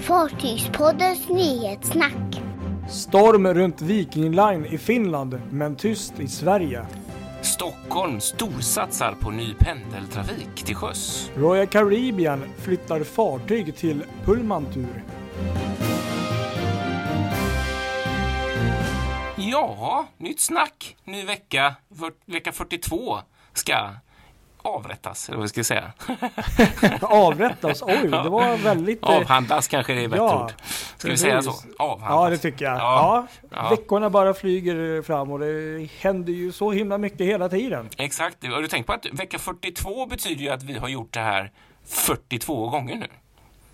Fartygspoddens nyhetssnack. Storm runt Viking Line i Finland, men tyst i Sverige. Stockholm storsatsar på ny pendeltrafik till sjöss. Royal Caribbean flyttar fartyg till Pullmantur. Ja, nytt snack. Ny vecka. Vecka 42 ska avrättas, eller vad ska jag säga? Avrättas? Oj, det var väldigt... eh, Avhandlas kanske är bättre ja, ord. Ska vi säga så? Avhandlas. Ja, det tycker jag. Ja. Ja, Ja. Veckorna bara flyger fram och det händer ju så himla mycket hela tiden. Exakt. Har du tänkt på att vecka 42 betyder ju att vi har gjort det här 42 gånger nu.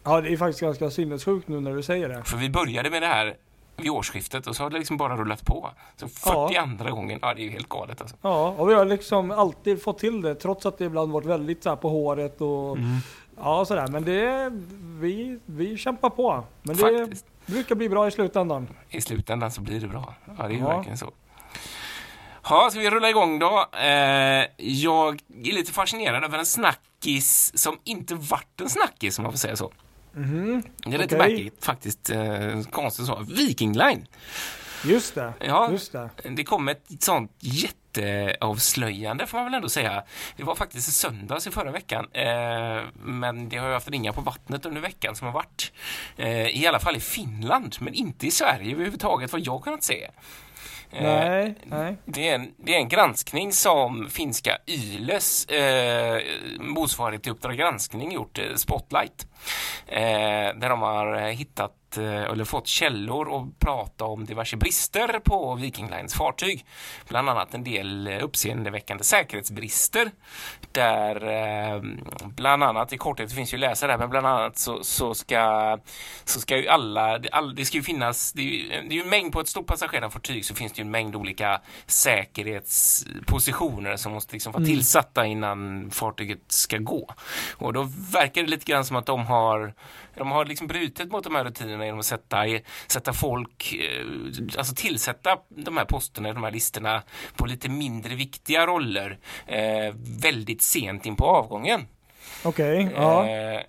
Ja, det är faktiskt ganska sinnessjukt nu när du säger det. För vi började med det här vid årsskiftet och så har det liksom bara rullat på. Så 42 gången, ja det är ju helt galet alltså. Ja, och vi har liksom alltid fått till det trots att det ibland varit väldigt så på håret och Mm. ja sådär. Men det, vi, vi kämpar på. Men det Faktiskt. brukar bli bra i slutändan. I slutändan så blir det bra. Ja, det är ju Ja. verkligen så. Ja, ska vi rulla igång då? Eh, jag är lite fascinerad över en snackis som inte vart en snackis, om man får säga så. Det är lite okej. märkligt faktiskt. Eh, konstigt så. Viking Line. Just det. Ja. Just det. Det kom ett sånt jätteavslöjande får man väl ändå säga. Det var faktiskt i söndags i förra veckan. Eh, men det har ju haft ringar på vattnet under veckan som har varit. Eh, I alla fall i Finland, men inte i Sverige överhuvudtaget vad jag kunnat se. Eh, Nej, nej. Det är, en, det är en granskning som finska Yles eh, motsvarighet till Uppdrag granskning gjort, Spotlight. Eh, där de har hittat eh, eller fått källor och prata om diverse brister på Viking Lines fartyg. Bland annat en del uppseendeväckande säkerhetsbrister. Där eh, bland annat, i korthet det finns ju att läsa där, men bland annat så, så, ska, så ska ju alla, det, all, det ska ju finnas, det är ju, det är ju en mängd på ett stort passagerarfartyg så finns det ju en mängd olika säkerhetspositioner som måste liksom vara tillsatta innan fartyget ska gå. Och då verkar det lite grann som att de har de har liksom brutit mot de här rutinerna genom att sätta, sätta folk, eh, alltså tillsätta de här posterna, de här listorna på lite mindre viktiga roller eh, väldigt sent in på avgången. Okej. ja. Eh,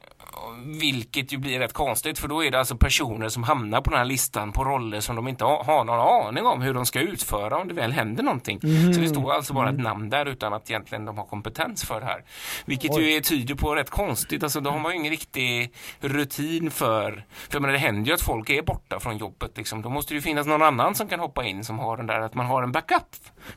vilket ju blir rätt konstigt för då är det alltså personer som hamnar på den här listan på roller som de inte har, någon aning om hur de ska utföra om det väl händer någonting. Så det står alltså bara ett namn där utan att egentligen de har kompetens för det här. Vilket ju är, tyder på rätt konstigt, alltså då har man ju ingen riktig rutin för, för menar, det händer ju att folk är borta från jobbet liksom. Då måste det ju finnas någon annan som kan hoppa in som har den där, att man har en backup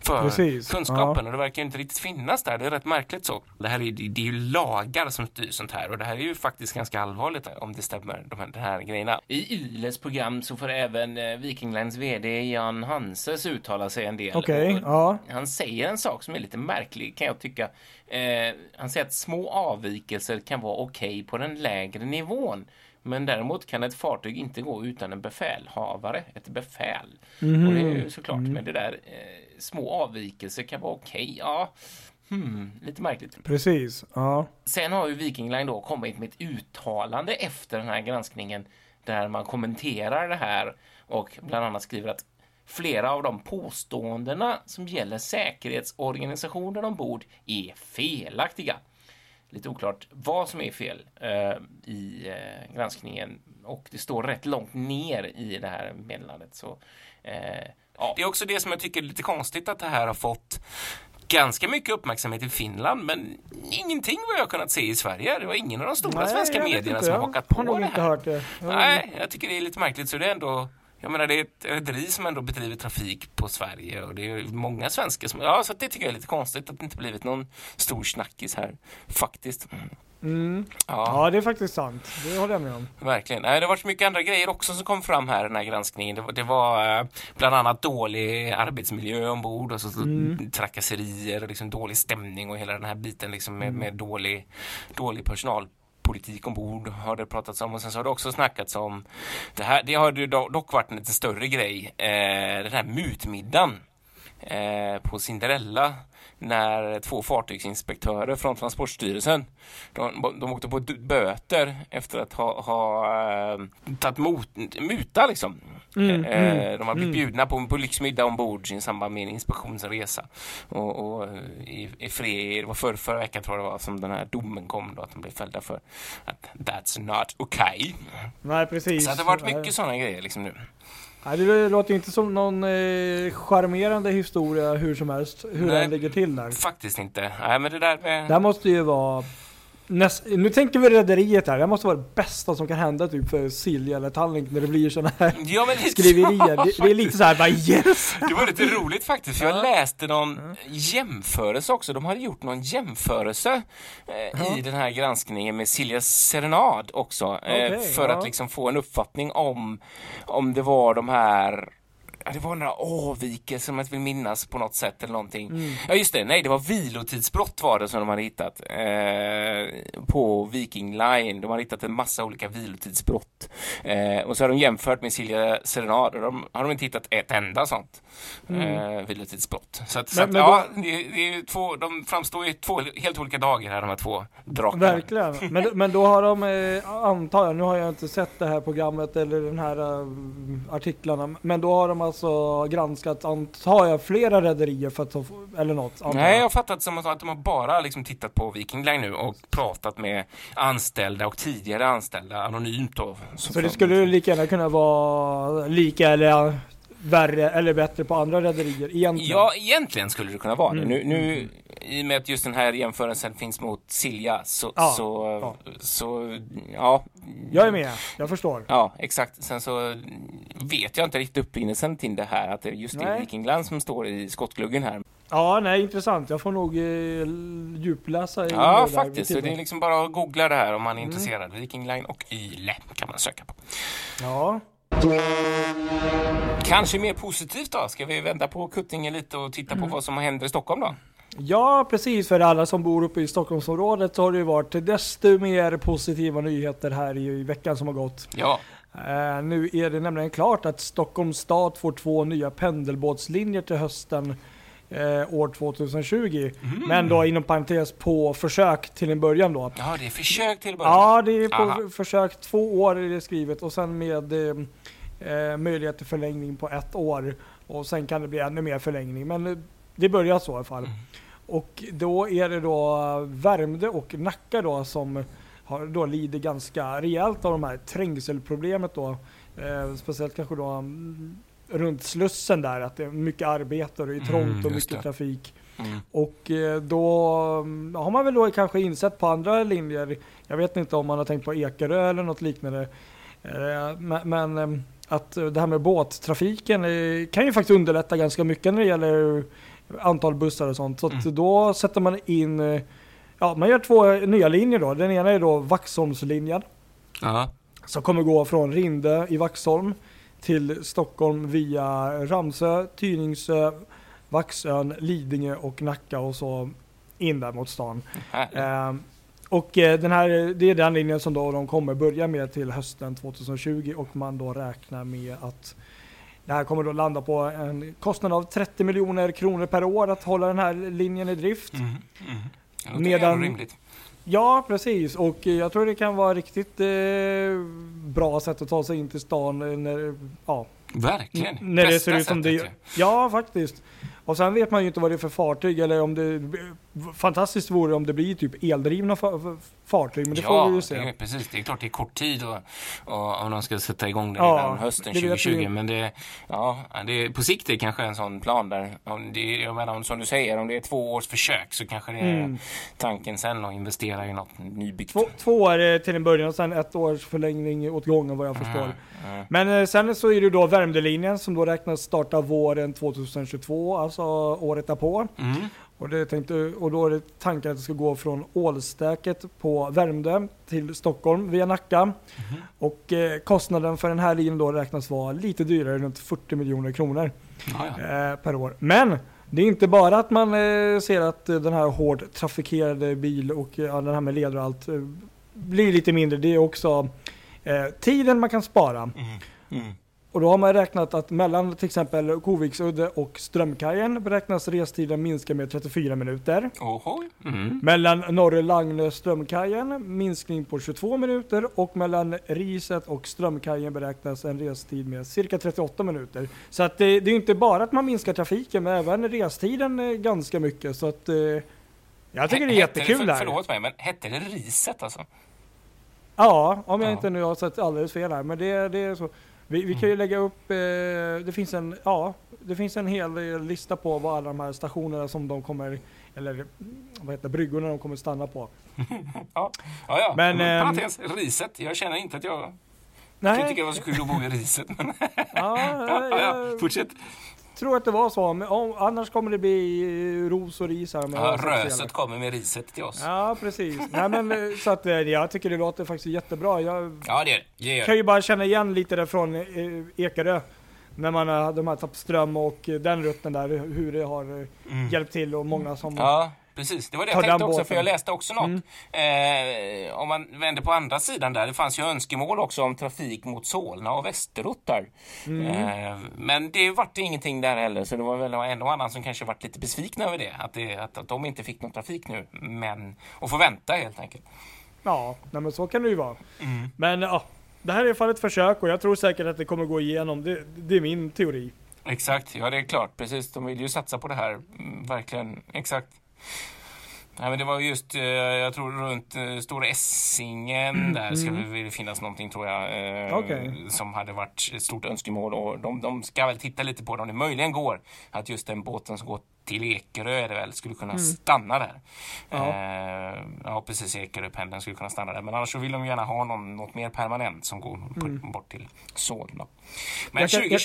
för Precis, kunskapen och det verkar ju inte riktigt finnas där. Det är rätt märkligt så. Det här är, det är ju lagar som styr sånt här och det här är ju faktiskt ganska allvarligt om det stämmer, de här, de här grejerna. I Yles program så får även eh, Viking Lines VD Jan Hanses uttala sig en del. Okej, Och ja. Han säger en sak som är lite märklig kan jag tycka. Eh, han säger att små avvikelser kan vara okej på den lägre nivån. Men däremot kan ett fartyg inte gå utan en befälhavare, ett befäl. Och det är ju såklart, men det där eh, små avvikelser kan vara okej. Ja, hmm, lite märkligt. Precis. Ja. Sen har ju Viking Line då kommit med ett uttalande efter den här granskningen där man kommenterar det här och bland annat skriver att flera av de påståendena som gäller säkerhetsorganisationen ombord är felaktiga. Lite oklart vad som är fel eh, i eh, granskningen och det står rätt långt ner i det här meddelandet. Så, eh, ja. Det är också det som jag tycker är lite konstigt att det här har fått ganska mycket uppmärksamhet i Finland men ingenting vad jag kunnat se i Sverige. Det var ingen av de stora Nej, svenska medierna som har hakat på har det här. hört det. Jag- Nej, jag tycker det är lite märkligt. Så det är ändå jag menar, det är ett rederi som ändå bedriver trafik på Sverige och det är många svenskar som... Ja, så det tycker jag är lite konstigt att det inte blivit någon stor snackis här. Faktiskt. Mm. Ja, Ja, det är faktiskt sant. Det håller jag med om. verkligen. Nej, det har varit mycket andra grejer också som kom fram här i den här granskningen. Det var, det var eh, bland annat dålig arbetsmiljö ombord och så, så trakasserier och liksom dålig stämning och hela den här biten liksom med, med dålig, dålig personal politik ombord har det pratats om och sen så har det också snackats om det här. Det har dock varit en lite större grej. Eh, den här mutmiddagen på Cinderella när två fartygsinspektörer från Transportstyrelsen de, de åkte på böter efter att ha, ha eh, tagit mot, muta liksom. Mm, Eh, mm, de har blivit mm. bjudna på, på lyxmiddag ombord i samband med en inspektionsresa. Och, och eh, i, i fred, det var för, förra veckan tror jag det var som den här domen kom då, att de blev fällda för att that's not okay. Nej, precis. Så det har varit mycket sådana grejer liksom nu. Nej, det låter inte som någon eh, charmerande historia hur som helst, hur Nej. den ligger till där. Faktiskt inte. Nej, men det där med... Det måste ju vara... Näst, nu tänker vi rederiet här, det måste vara det bästa som kan hända typ för Silja eller Tallink när det blir sådana här Ja, men lite skriverier. Det, det är lite så här, bara yes! Det var lite roligt faktiskt, för jag Ja. läste någon jämförelse också. De hade gjort någon jämförelse eh, i den här granskningen med Silja Serenad också. Eh, Okej, för ja. att liksom få en uppfattning om, om det var de här Ja, det var några avvikelser som jag inte vill minnas på något sätt eller någonting. Mm. Ja just det, nej det var vilotidsbrott var det som de hade hittat eh, på Viking Line. De hade hittat en massa olika vilotidsbrott. Eh, och så har de jämfört med Silja Serenad och de har de inte hittat ett enda sånt eh, vilotidsbrott. Så att, så Mm. Men- att men ja, det, det är två, de framstår i två helt olika dagar här de här två drakarna. Verkligen. Men, men då har de, eh, antar jag, nu har jag inte sett det här programmet eller den här eh, artiklarna, men då har de alltså granskat, antar jag, flera rederier för att eller något. antar Nej, jag har fattat som att de har bara liksom tittat på Viking Line nu och pratat med anställda och tidigare anställda anonymt då. Så det skulle lika gärna kunna vara lika eller värre eller bättre på andra rederier egentligen. Ja, egentligen skulle det kunna vara det. Mm. Nu, nu, I och med att just den här jämförelsen finns mot Silja så, Ja, så, ja. så, ja. Jag är med, jag förstår. Ja, exakt. Sen så vet jag inte riktigt upprinnelsen till det här, att det är just det Nej. Viking Line som står i skottgluggen här. Ja, nej, intressant. Jag får nog eh, djupläsa i Ja, det faktiskt. Så det är liksom bara att googla det här om man är Mm. intresserad. Viking Line och Yle kan man söka på. Ja. Kanske mer positivt då? Ska vi vända på kuttingen lite och titta Mm. på vad som händer i Stockholm då? ja, precis. För alla som bor uppe i Stockholmsområdet så har det ju varit desto mer positiva nyheter här i, veckan som har gått. Ja, Eh, nu är det nämligen klart att Stockholms stad får två nya pendelbåtslinjer till hösten eh, år 2020. Mm. Men då inom parentes på försök till en början då. ja det är försök till början. Ja, det är på Aha. försök. Två år är det skrivet och sen med eh, eh, möjlighet till förlängning på ett år. Och sen kan det bli ännu mer förlängning. Men eh, det börjar så i alla fall. Mm. Och då är det då Värmdö och Nacka då som har då lider ganska rejält av de här trängselproblemet då. Eh, speciellt kanske då mm, runt Slussen där, att det är mycket arbete och det är trångt Mm, och mycket det. trafik. Mm. Och eh, då mm, har man väl då kanske insett på andra linjer, jag vet inte om man har tänkt på Ekerö eller något liknande, eh, men, eh, att det här med båttrafiken kan ju faktiskt underlätta ganska mycket när det gäller antal bussar och sånt. Så att Mm. då sätter man in, ja man gör två nya linjer då. Den ena är då Vaxholmslinjen Ja. som kommer gå från Rinde i Vaxholm till Stockholm via Ramsö, Tyningsö, Vaxön, Lidingö och Nacka och så in där mot stan. Eh, och eh, den här, det är den linjen som då de kommer börja med till hösten 2020 och man då räknar med att det här kommer då landa på en kostnad av 30 miljoner kronor per år att hålla den här linjen i drift. Mm. Mm. Det är Medan- rimligt. Ja, precis. Och eh, jag tror det kan vara riktigt eh, bra sätt att ta sig in till stan eh, när, ja, Verkligen. N- när det Bästa ser ut som det gör. Ja, faktiskt. Och sen vet man ju inte vad det är för fartyg eller om det... Fantastiskt vore om det blir typ eldrivna fa- fa- fartyg, men det får vi ju Ja, se. det är, precis. Det är klart det är kort tid och, och, om de ska sätta igång det Ja, redan hösten det vet vi 2020. ju. Men det, ja, det på sikt är det kanske en sån plan där. Om det, jag menar, som du säger, om det är två års försök så kanske det är Mm. tanken sen att investera i något nybyggt. Två, två år till en början och sen ett års förlängning åt gången vad jag förstår. Mm, mm. Men eh, sen så är det då Värmdölinjen som då räknas starta våren 2022, alltså året därpå. Mm. Och, det tänkte, och då är det tanken att det ska gå från Ålstäket på Värmdö till Stockholm via Nacka. Mhm. Och eh, kostnaden för den här linjen då räknas vara lite dyrare, runt 40 miljoner kronor Ja, ja. eh, per år. Men det är inte bara att man eh, ser att den här hårt trafikerade bil och eh, den här med leder och allt eh, blir lite mindre. Det är också eh, tiden man kan spara. Mm. Mm. Och då har man räknat att mellan till exempel Koviksudde och Strömkajen beräknas restiden minska med 34 minuter. Oho. Mm. Mellan Norre Lagnö Strömkajen minskning på 22 minuter och mellan Riset och Strömkajen beräknas en restid med cirka 38 minuter. Så att det, det är inte bara att man minskar trafiken men även restiden ganska mycket. Så att eh, jag tycker det är jättekul det, här. för, Förlåt mig, men hette det riset alltså? Ja, om jag Ja. inte nu har sett alldeles fel här. Men det, det är så. Vi, vi kan ju lägga upp, eh, det finns en, ja, det finns en hel eh, lista på vad alla de här stationerna som de kommer, eller mm, vad heter bryggorna de kommer stanna på. Ja, ja. ja. Men, Men, ehm, parentes, riset. Jag känner inte att jag Nej, tycka det var så kul att bo i riset. Men, ja, ja, ja, jag Fortsätt. Tror att det var så. Men om, annars kommer det bli eh, ros och ris här. jag Ja, röset kommer med riset till oss. Ja, precis. Nej, men, eh, så att, eh, jag tycker det låter faktiskt jättebra. Jag Ja, det det. kan ju bara känna igen lite från Ekerö. När man har de här Tappström och den rutten där, hur det har Mm. hjälpt till och många som... Ja, precis. Det var det jag tänkte också, för jag läste också något. Mm. Eh, om man vänder på andra sidan där, det fanns ju önskemål också om trafik mot Solna och västerort där. Mm. Eh, men det vart ingenting där heller, så det var väl en och annan som kanske vart lite besvikna över det. Att, det, att, att de inte fick någon trafik nu, men och får vänta helt enkelt. Ja, nej, men så kan det ju vara. Mm. Men ja, det här är i alla fall ett försök och jag tror säkert att det kommer gå igenom. Det, det är min teori. Exakt, ja det är klart. Precis, de vill ju satsa på det här. Mm, verkligen, exakt. Nej, men det var just, eh, jag tror runt eh, Stora Essingen där ska det väl finnas någonting tror jag. eh, Mm. Okej. Som hade varit ett stort önskemål och de, de ska väl titta lite på det om det möjligen går. Att just den båten som går till Ekerö är det väl, skulle kunna stanna där. Mm. Ja. Eh, ja precis, Ekeröpendeln skulle kunna stanna där. Men annars så vill de gärna ha någon, något mer permanent som går på, bort till Solna. Men Mm. Jag kan- jag-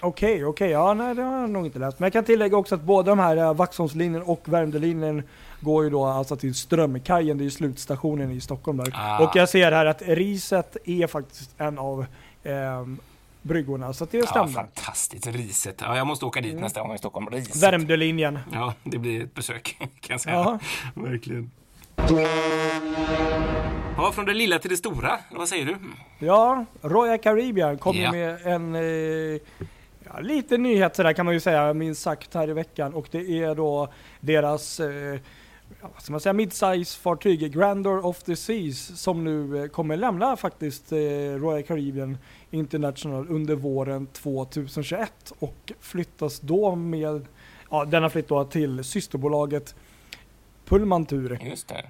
2025 kanske, är sagt. Okej, okej. Ja, nej, det har jag nog inte läst. Men jag kan tillägga också att båda de här uh, Vaxholmslinjen och Värmdölinjen går ju då alltså till Strömkajen. Det är ju slutstationen i Stockholm där. Ah. Och jag ser här att Riset är faktiskt en av ehm, bryggorna. Så det Ja, stämmer. fantastiskt. Riset. Ja, jag måste åka dit nästa gång i Stockholm. Riset. Värmdölinjen. Ja, det blir ett besök kan jag säga. Ja. Verkligen. Ja, från det lilla till det stora. Vad säger du? Ja, Royal Caribbean kommer Ja. med en eh, ja, lite nyhet sådär kan man ju säga, minst sagt här i veckan. Och det är då deras eh, vad ska man säga, midsize fartyg Grandeur of the Seas som nu eh, kommer lämna faktiskt eh, Royal Caribbean International under våren 2021 och flyttas då med, ja denna flytt då till systerbolaget Pullman. Just det.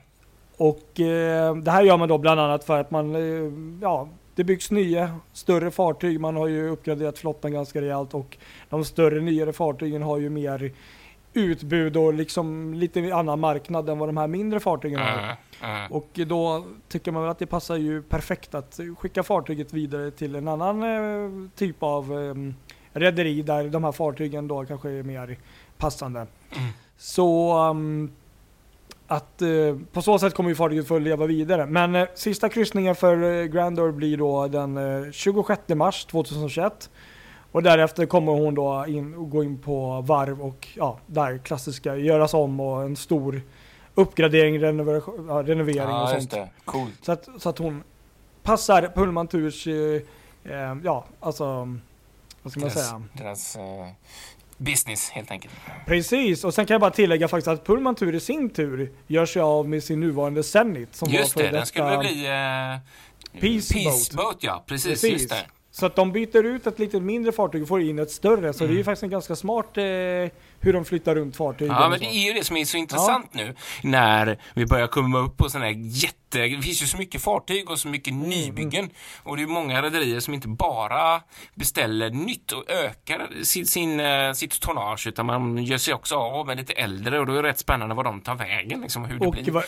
Och eh, det här gör man då bland annat för att man, eh, ja, det byggs nya större fartyg. Man har ju uppgraderat flottan ganska rejält och de större nyare fartygen har ju mer utbud och liksom lite annan marknad än vad de här mindre fartygen har. Uh. Och då tycker man väl att det passar ju perfekt att skicka fartyget vidare till en annan eh, typ av eh, rederi där de här fartygen då kanske är mer passande. Mm. Så um, att eh, på så sätt kommer ju fartyget få leva vidare. Men eh, sista kryssningen för eh, Grandeur blir då den eh, 26 mars 2021. Och därefter kommer hon då in, gå in på varv och ja, där klassiska göras om och en stor uppgradering, renovering, ja, renovering och Ja, sånt. Coolt. Så att, så att hon passar Pullman Tours, eh, eh, ja alltså, vad ska man säga? deras eh, business helt enkelt. Precis, och sen kan jag bara tillägga faktiskt att Pullman Tour i sin tur gör sig av med sin nuvarande Zenit. Som Just var det, för den detta- skulle väl bli... Eh, Peace Peace Boat. Boat. ja. Precis, Precis. just det. Så att de byter ut ett lite mindre fartyg och får in ett större. Så det är ju Mm. faktiskt en ganska smart eh, hur de flyttar runt fartygen. Ja, men det är ju det som är så intressant nu när vi börjar komma upp på sådana här jätte... Det finns ju så mycket fartyg och så mycket Mm, nybyggen och det är många rederier som inte bara beställer nytt och ökar sin, sin, eh, sitt tonnage utan man gör sig också av med lite äldre och då är det rätt spännande vad de tar vägen, liksom hur det Och blir. vad-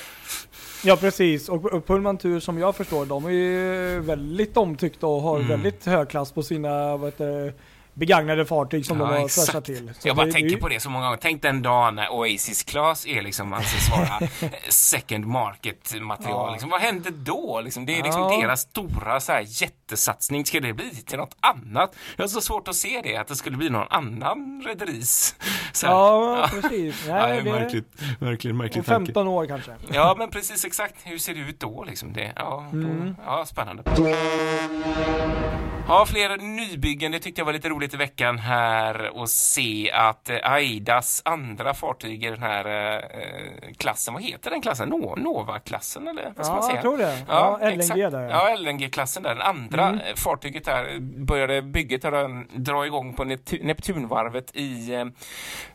Ja precis, och Pullman Tur som jag förstår, de är ju väldigt omtyckta och har Mm. väldigt hög klass på sina vad heter, begagnade fartyg som Ja, de har fräschat till. Så Jag bara det- tänker det- på det så många gånger. Tänk den dagen när Oasis Class är liksom anses vara eh, second market material. Ja. Liksom, vad händer då? Liksom, det är liksom Ja. deras stora så här, jättesatsning. Ska det bli till något annat? Jag har så svårt att se det, att det skulle bli någon annan rederis. Ja, precis. Ja, Nej, det är det- märkligt, märkligt, Om märkligt tanke. 15 år kanske. Ja, men precis exakt. Hur ser det ut då? Liksom det? Ja, då, Mm. ja, spännande. Ja, fler nybyggen. Det tyckte jag var lite roligt i veckan här att se att eh, Aidas andra fartyg i den här eh, klassen, vad heter den klassen? No, Nova-klassen eller vad ska man Ja, säga? jag tror det. Ja, LNG exakt. där ja. Ja, LNG-klassen där. Den andra Mm. fartyget där började bygget att dra igång på Neptu- Neptunvarvet i eh,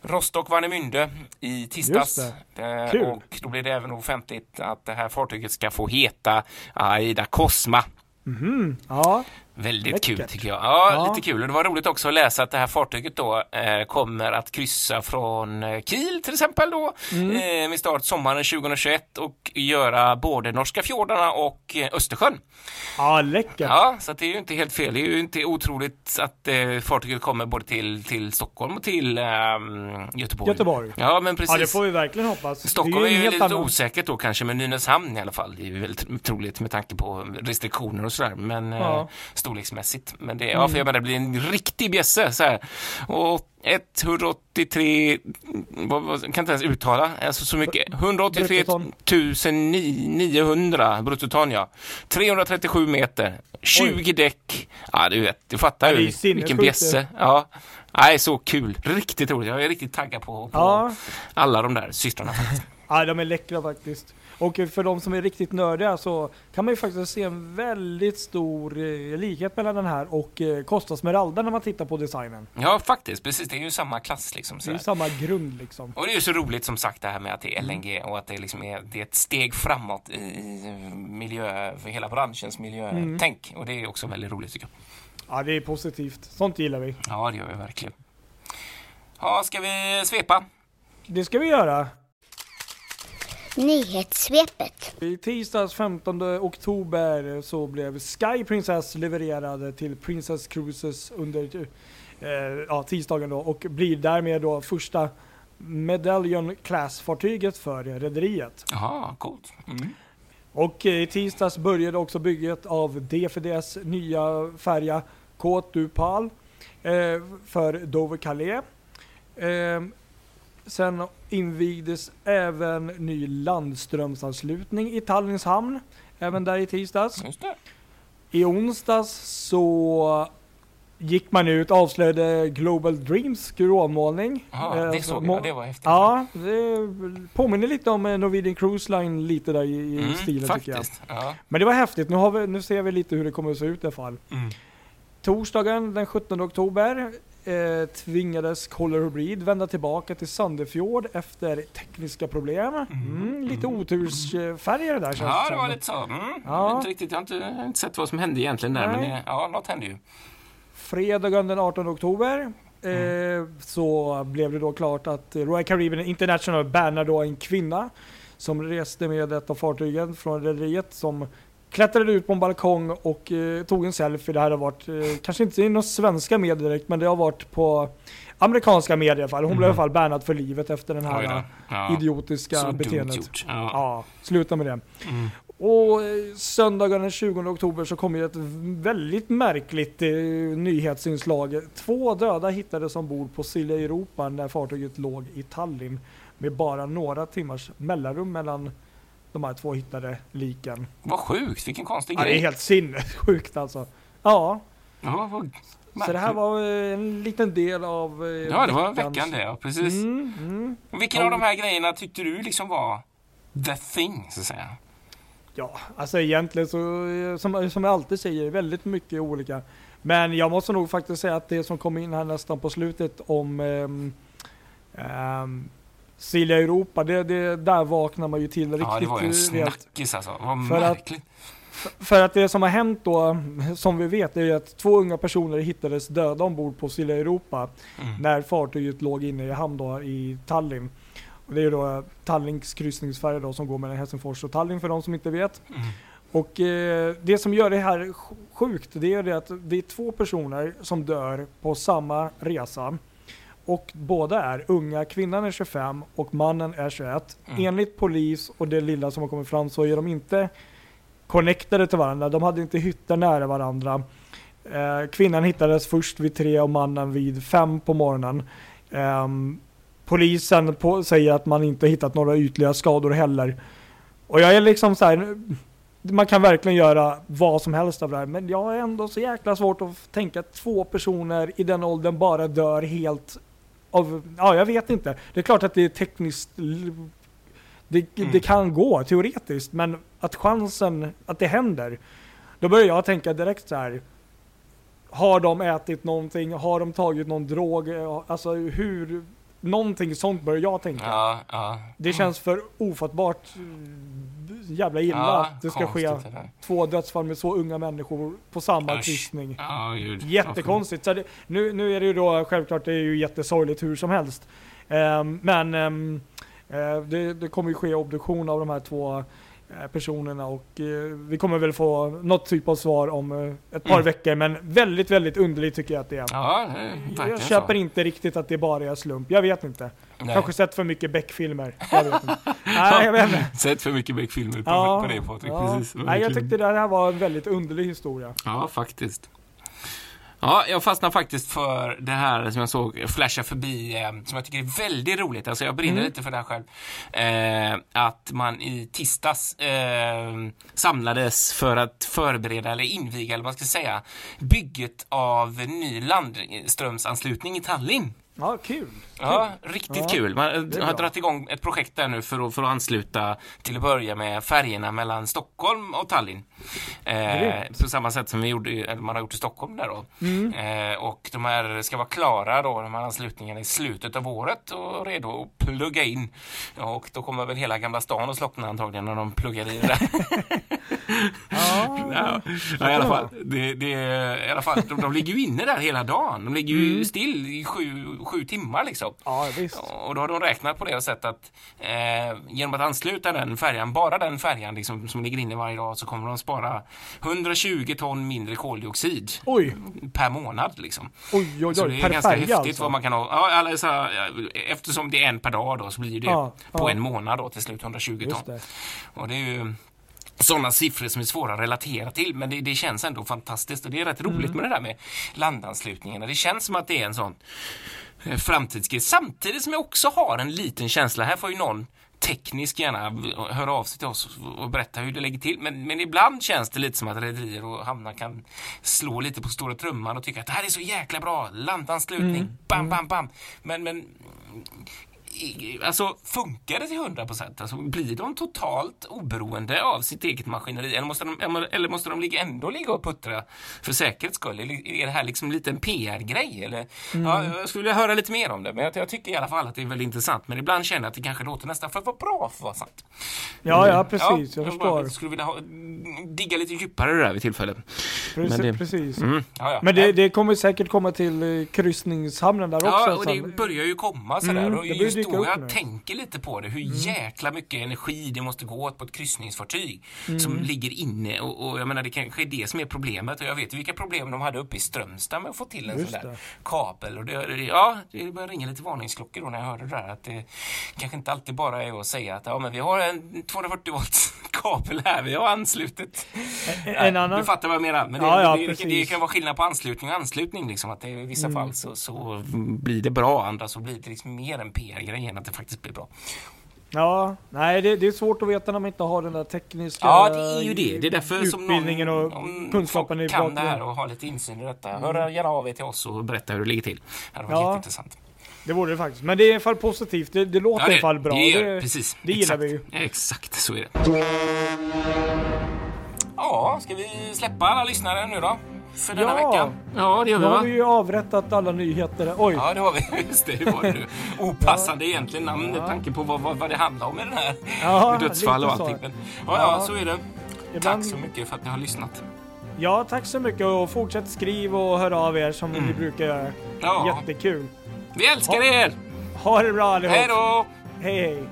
Rostock, Warnemünde i tisdags. Eh, Kul. och då blir det även offentligt att det här fartyget ska få heta Aida Cosma. Mhm. Ja, Väldigt kul tycker jag. Ja, Ja. lite kul. Och det var roligt också att läsa att det här fartyget då eh, kommer att kryssa från eh, Kiel till exempel då Mm. eh, med start sommaren 2021 och göra både norska fjordarna och eh, Östersjön. ja läckert. Ja, så det är ju inte helt fel. Det är ju inte otroligt att eh, fartyget kommer både till, till Stockholm och till ehm, Göteborg. Göteborg. Ja, men precis. Ja, det får vi verkligen hoppas. Stockholm det är ju en helt lite annan- osäkert då kanske, men Nynäshamn i alla fall. Det är ju väldigt troligt med tanke på restriktioner och sådär. Men Ja. Mm. storleksmässigt. Men det, ja, för jag menar, det blir en riktig bjässe så här. Och 183, vad, vad, kan inte ens uttala, alltså så mycket. 183 Bruttoton. 900 bruttoton ja. 337 meter, 20 däck. Ja, du vet, du fattar ju vilken bjässe. Ja. Nej, så kul. Riktigt roligt. Jag är riktigt taggad på, på Ja. alla de där systrarna. Ja, de är läckra faktiskt. Och för de som är riktigt nördiga så kan man ju faktiskt se en väldigt stor eh, likhet mellan den här och eh, Costa Smeralda när man tittar på designen. Ja, faktiskt. Precis. Det är ju samma klass liksom. Det är sådär. ju samma grund liksom. Och det är ju så roligt som sagt det här med att det är LNG och att det liksom är, det är ett steg framåt i, miljö, för hela branschens miljötänk. Och det är också väldigt roligt tycker jag. Ja, det är positivt. Sånt gillar vi. Ja, det gör vi verkligen. Ja, ska vi svepa? Det ska vi göra. Nyhetssvepet. I tisdags 15 oktober så blev Sky Princess levererad till Princess Cruises under eh, ja, tisdagen då och blir därmed då första Medallion Class-fartyget för rederiet. Jaha, coolt. Mm. Och eh, i tisdags började också bygget av DFDS nya färja Côte du Pal eh, för Dover Calais. Eh, sen invigdes även ny landströmsanslutning i Tallinns hamn, även där i tisdags. I onsdags så gick man ut och avslöjade Global Dreams skrovmålning. Jaha, Eh, det såg må- jag. Det var häftigt. Ja, det påminner lite om eh, Norwegian Cruise Line lite där i, Mm, stilen tycker jag. faktiskt. Ja. Men det var häftigt. Nu, vi, nu ser vi lite hur det kommer att se ut i alla fall. Mm. Torsdagen den 17 oktober eh, tvingades Color Breed vända tillbaka till Sandefjord efter tekniska problem. Mm, lite otursfärger där känns Ja, det var lite så. Mm. Ja. Inte riktigt, jag har inte, jag har inte sett vad som hände egentligen där, Nej. men ja, något hände ju. Fredagen den 18 oktober Mm. eh, så blev det då klart att Royal Caribbean International bannar då en kvinna som reste med ett av fartygen från rederiet som klättrade ut på en balkong och eh, tog en selfie. Det här har varit, eh, kanske inte i några svenska medier direkt, men det har varit på amerikanska medier i alla fall. Hon blev i alla fall bannad för livet efter den Mm. Här Ja. idiotiska Så beteendet. Ja. Ja, sluta med det. Mm. Och eh, söndagen den 20 oktober så kom ju ett väldigt märkligt eh, nyhetsinslag. Två döda hittades ombord på Silja Europa när fartyget låg i Tallinn med bara några timmars mellanrum mellan de här två hittade liken. Vad sjukt, vilken konstig Ja, det är grej. helt sinnessjukt alltså. Ja, Ja, vad så det här var eh, en liten del av eh, Ja, det var veckan det, ja, precis. Mm, mm. Vilken av de här grejerna tyckte du liksom var the thing, så att säga? Ja, alltså egentligen så, eh, som, som jag alltid säger, väldigt mycket olika. Men jag måste nog faktiskt säga att det som kom in här nästan på slutet om um, um, Silja Europa, det, det, där vaknar man ju till riktigt Ja, det var ju en snackis alltså. Vad För att- märkligt. För att det som har hänt då, som vi vet, är ju att två unga personer hittades döda ombord på Silja Europa Mm. när fartyget låg inne i hamn då i Tallinn. Och det är då Tallinns kryssningsfärja då som går mellan Helsingfors och Tallinn för de som inte vet. Mm. Och eh, det som gör det här sj- sjukt, det är det att det är två personer som dör på samma resa. Och båda är unga, kvinnan är 25 och mannen är 21. Mm. Enligt polis och det lilla som har kommit fram så är de inte connectade till varandra. De hade inte hytter nära varandra. Eh, kvinnan hittades först vid tre och mannen vid fem på morgonen. Ehm, polisen på, säger att man inte hittat några ytliga skador heller. Och jag är liksom så här. Man kan verkligen göra vad som helst av det här, men jag har ändå så jäkla svårt att tänka att två personer i den åldern bara dör helt av, ja jag vet inte. Det är klart att det är tekniskt, det, Mm. det kan gå teoretiskt, men att chansen att det händer, då börjar jag tänka direkt så här. Har de ätit någonting? Har de tagit någon drog? Alltså hur, någonting sånt börjar jag tänka. Ja, ja. Det känns för ofattbart eh, jävla illa ja, att det ska ske det två dödsfall med så unga människor på samma Usch. kryssning. Gud. Jättekonstigt. Så det, nu, nu är det ju då självklart, det är ju jättesorgligt hur som helst. Ehm, men eh, det, det kommer ju ske obduktion av de här två personerna och eh, vi kommer väl få något typ av svar om eh, ett par Mm. veckor. Men väldigt, väldigt underligt tycker jag att det är. Ja, det är jag köper så. inte riktigt att det bara är slump. Jag vet inte. Nej. Kanske sett för mycket Beck-filmer. Jag vet inte. Nej, jag vet inte. Sett för mycket Beck-filmer på, Ja, på det Patrik. ja. Precis. Nej, jag tyckte det här var en väldigt underlig historia. Ja, faktiskt. Ja, jag fastnar faktiskt för det här som jag såg flasha förbi, eh, som jag tycker är väldigt roligt. Alltså jag brinner Mm. lite för det här själv. Eh, att man i tisdags eh, samlades för att förbereda eller inviga, eller vad man ska säga, bygget av ny landströmsanslutning i Tallinn. Ja, kul. Ja, riktigt Ja, kul. Man har dragit igång ett projekt där nu för att, för att ansluta till att börja med färgerna mellan Stockholm och Tallinn. Eh, på samma sätt som vi gjorde, man har gjort i Stockholm där då. Mm. Eh, och de här ska vara klara då, de här anslutningarna i slutet av året och redo att plugga in. Ja, och då kommer väl hela Gamla stan att slockna antagligen när de pluggar i det där. Ja, Ja, i alla fall. Det, det, i alla fall de, de ligger ju inne där hela dagen. De ligger ju Mm. still i sju, sju timmar liksom. ja visst. Och då har de räknat på det sättet att eh, genom att ansluta den färjan, bara den färjan liksom, som ligger inne varje dag så kommer de spara 120 ton mindre koldioxid Oj, per månad. Liksom. oj, oj, Så det oj. är Per ganska färja häftigt alltså. vad man kan ha. Ja, alla så här, eftersom det är en per dag då så blir det Ja, på ja. en månad då till slut 120 Just ton. det. Och det är ju sådana siffror som är svåra att relatera till men det, det känns ändå fantastiskt och det är rätt roligt Mm. med det där med landanslutningarna. Det känns som att det är en sån eh, framtidsgrej samtidigt som jag också har en liten känsla. Här får ju någon teknisk gärna höra av sig till oss och berätta hur det ligger till. Men, men ibland känns det lite som att rederier och hamnar kan slå lite på stora trumman och tycka att det här är så jäkla bra. Landanslutning, Mm. bam, bam, bam. Men, men Alltså funkar det till 100 procent? Alltså, blir de totalt oberoende av sitt eget maskineri? Eller måste de, eller måste de ligga, ändå ligga och puttra för säkerhets skull? Är det här liksom lite en PR-grej? Eller, ja, jag skulle vilja höra lite mer om det, men jag, jag tycker i alla fall att det är väldigt intressant. Men ibland känner jag att det kanske låter nästan för att vara bra för att vara sant. Ja, ja, precis. Jag bara förstår. skulle vilja ha, digga lite djupare det där vid tillfälle. Precis. men det- precis. Mm, ja, ja. Men det, det kommer säkert komma till eh, kryssningshamnen där också. Ja, och det sen. börjar ju komma sådär. Mm, och just upp jag nu. tänker lite på det, hur jäkla mycket energi det måste gå åt på ett kryssningsfartyg Mm. som ligger inne. Och, och jag menar, det kanske är det som är problemet. Och jag vet vilka problem de hade uppe i Strömstad med att få till en Just sån där det. kabel. Och det, ja, det börjar ringa lite varningsklockor då när jag hörde det där. Att det kanske inte alltid bara är att säga att ja, men vi har en 240 volts kabel här, vi har anslutit. En annan... Du fattar vad jag menar. Men det, Ja, ja, det, kan vara skillnad på anslutning och anslutning. Liksom, att det, I vissa Mm. fall så, så blir det bra, andra så blir det liksom mer en PR-grej än att det faktiskt blir bra. Ja, nej det, det är svårt att veta när man inte har den där tekniska Ja, det är ju det. Det är därför som någon, och om kunskapen folk i kan det här och har lite insyn i detta. Hör gärna av er till oss och berätta hur det ligger till. Det hade varit Ja. jätteintressant. Det vore det faktiskt. Men det är i alla fall positivt. Det, det låter i alla fall bra. Det, gör, Det- precis. det gillar vi ju. Exakt, så är det. Ja, ska vi släppa alla lyssnare nu då? För denna Ja. vecka? Ja, det gör Nu vi har va? vi ju avrättat alla nyheter. Oj! Ja, det har vi. Just det, hur var det nu? Opassande egentligen namn med tanke på vad, vad, vad det handlar om i den här. Ja, dödsfall och allting. Men, ja, ja, Ja. så är det. Ibland- Tack så mycket för att ni har lyssnat. Ja, tack så mycket och fortsätt skriv och hör av er som Mm. ni brukar göra. Ja. Jättekul. Vi älskar er! Ha det bra allihop. Hej då! Hej hej.